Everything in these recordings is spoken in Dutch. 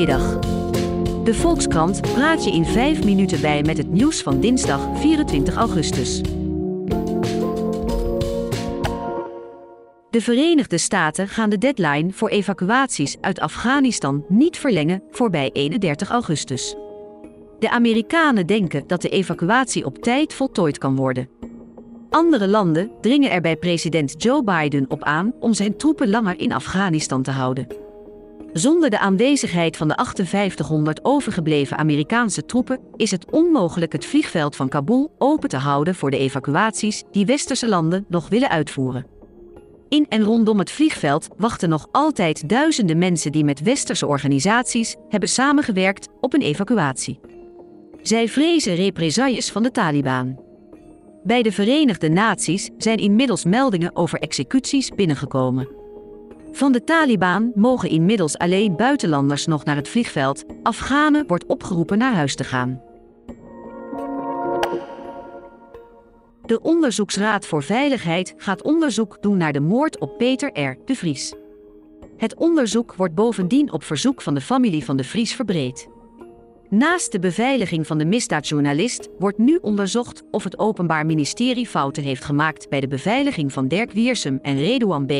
De Volkskrant praat je in 5 minuten bij met het nieuws van dinsdag 24 augustus. De Verenigde Staten gaan de deadline voor evacuaties uit Afghanistan niet verlengen voorbij 31 augustus. De Amerikanen denken dat de evacuatie op tijd voltooid kan worden. Andere landen dringen er bij president Joe Biden op aan om zijn troepen langer in Afghanistan te houden. Zonder de aanwezigheid van de 5800 overgebleven Amerikaanse troepen is het onmogelijk het vliegveld van Kabul open te houden voor de evacuaties die westerse landen nog willen uitvoeren. In en rondom het vliegveld wachten nog altijd duizenden mensen die met westerse organisaties hebben samengewerkt op een evacuatie. Zij vrezen represailles van de Taliban. Bij de Verenigde Naties zijn inmiddels meldingen over executies binnengekomen. Van de Taliban mogen inmiddels alleen buitenlanders nog naar het vliegveld. Afghanen wordt opgeroepen naar huis te gaan. De Onderzoeksraad voor Veiligheid gaat onderzoek doen naar de moord op Peter R. de Vries. Het onderzoek wordt bovendien op verzoek van de familie van de Vries verbreed. Naast de beveiliging van de misdaadjournalist wordt nu onderzocht of het Openbaar Ministerie fouten heeft gemaakt bij de beveiliging van Dirk Wiersum en Redouan B.,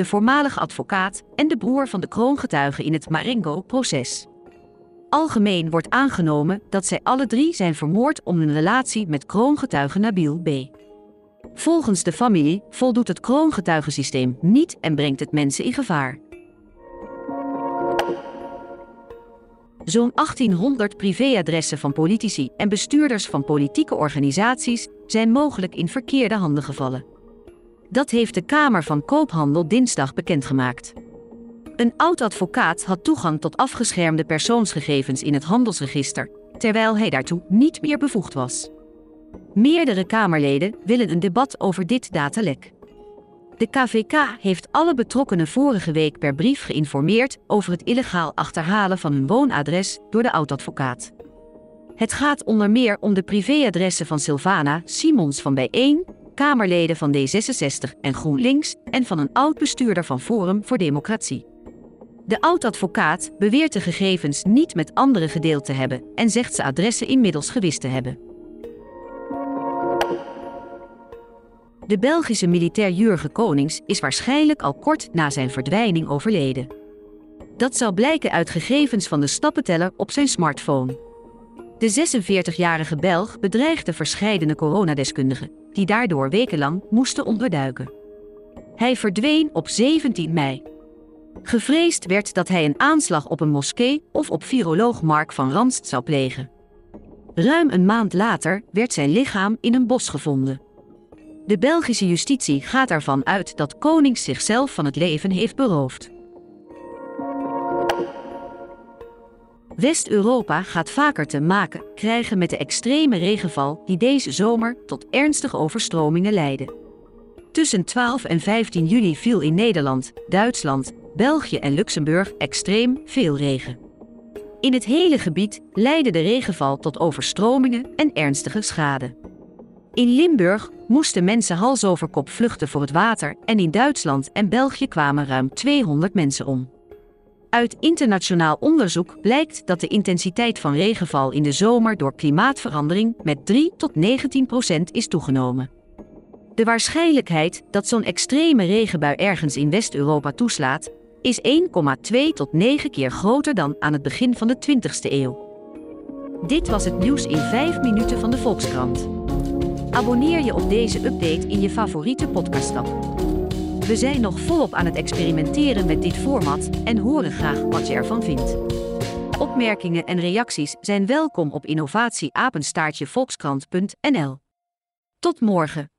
de voormalige advocaat en de broer van de kroongetuige in het Marengo-proces. Algemeen wordt aangenomen dat zij alle drie zijn vermoord om hun relatie met kroongetuige Nabil B. Volgens de familie voldoet het kroongetuigensysteem niet en brengt het mensen in gevaar. Zo'n 1800 privéadressen van politici en bestuurders van politieke organisaties zijn mogelijk in verkeerde handen gevallen. Dat heeft de Kamer van Koophandel dinsdag bekendgemaakt. Een oud-advocaat had toegang tot afgeschermde persoonsgegevens in het handelsregister, terwijl hij daartoe niet meer bevoegd was. Meerdere Kamerleden willen een debat over dit datalek. De KVK heeft alle betrokkenen vorige week per brief geïnformeerd over het illegaal achterhalen van hun woonadres door de oud-advocaat. Het gaat onder meer om de privéadressen van Sylvana Simons van Bijeen, Kamerleden van D66 en GroenLinks en van een oud-bestuurder van Forum voor Democratie. De oud-advocaat beweert de gegevens niet met anderen gedeeld te hebben en zegt ze adressen inmiddels gewist te hebben. De Belgische militair Jurgen Konings is waarschijnlijk al kort na zijn verdwijning overleden. Dat zal blijken uit gegevens van de stappenteller op zijn smartphone. De 46-jarige Belg bedreigde verscheidene coronadeskundigen, die daardoor wekenlang moesten onderduiken. Hij verdween op 17 mei. Gevreesd werd dat hij een aanslag op een moskee of op viroloog Mark van Ranst zou plegen. Ruim een maand later werd zijn lichaam in een bos gevonden. De Belgische justitie gaat ervan uit dat Konings zichzelf van het leven heeft beroofd. West-Europa gaat vaker te maken krijgen met de extreme regenval die deze zomer tot ernstige overstromingen leidde. Tussen 12 en 15 juli viel in Nederland, Duitsland, België en Luxemburg extreem veel regen. In het hele gebied leidde de regenval tot overstromingen en ernstige schade. In Limburg moesten mensen hals over kop vluchten voor het water en in Duitsland en België kwamen ruim 200 mensen om. Uit internationaal onderzoek blijkt dat de intensiteit van regenval in de zomer door klimaatverandering met 3 tot 19 procent is toegenomen. De waarschijnlijkheid dat zo'n extreme regenbui ergens in West-Europa toeslaat, is 1,2 tot 9 keer groter dan aan het begin van de 20ste eeuw. Dit was het nieuws in 5 minuten van de Volkskrant. Abonneer je op deze update in je favoriete podcast-app. We zijn nog volop aan het experimenteren met dit format en horen graag wat je ervan vindt. Opmerkingen en reacties zijn welkom op innovatieapenstaartjevolkskrant.nl. Tot morgen.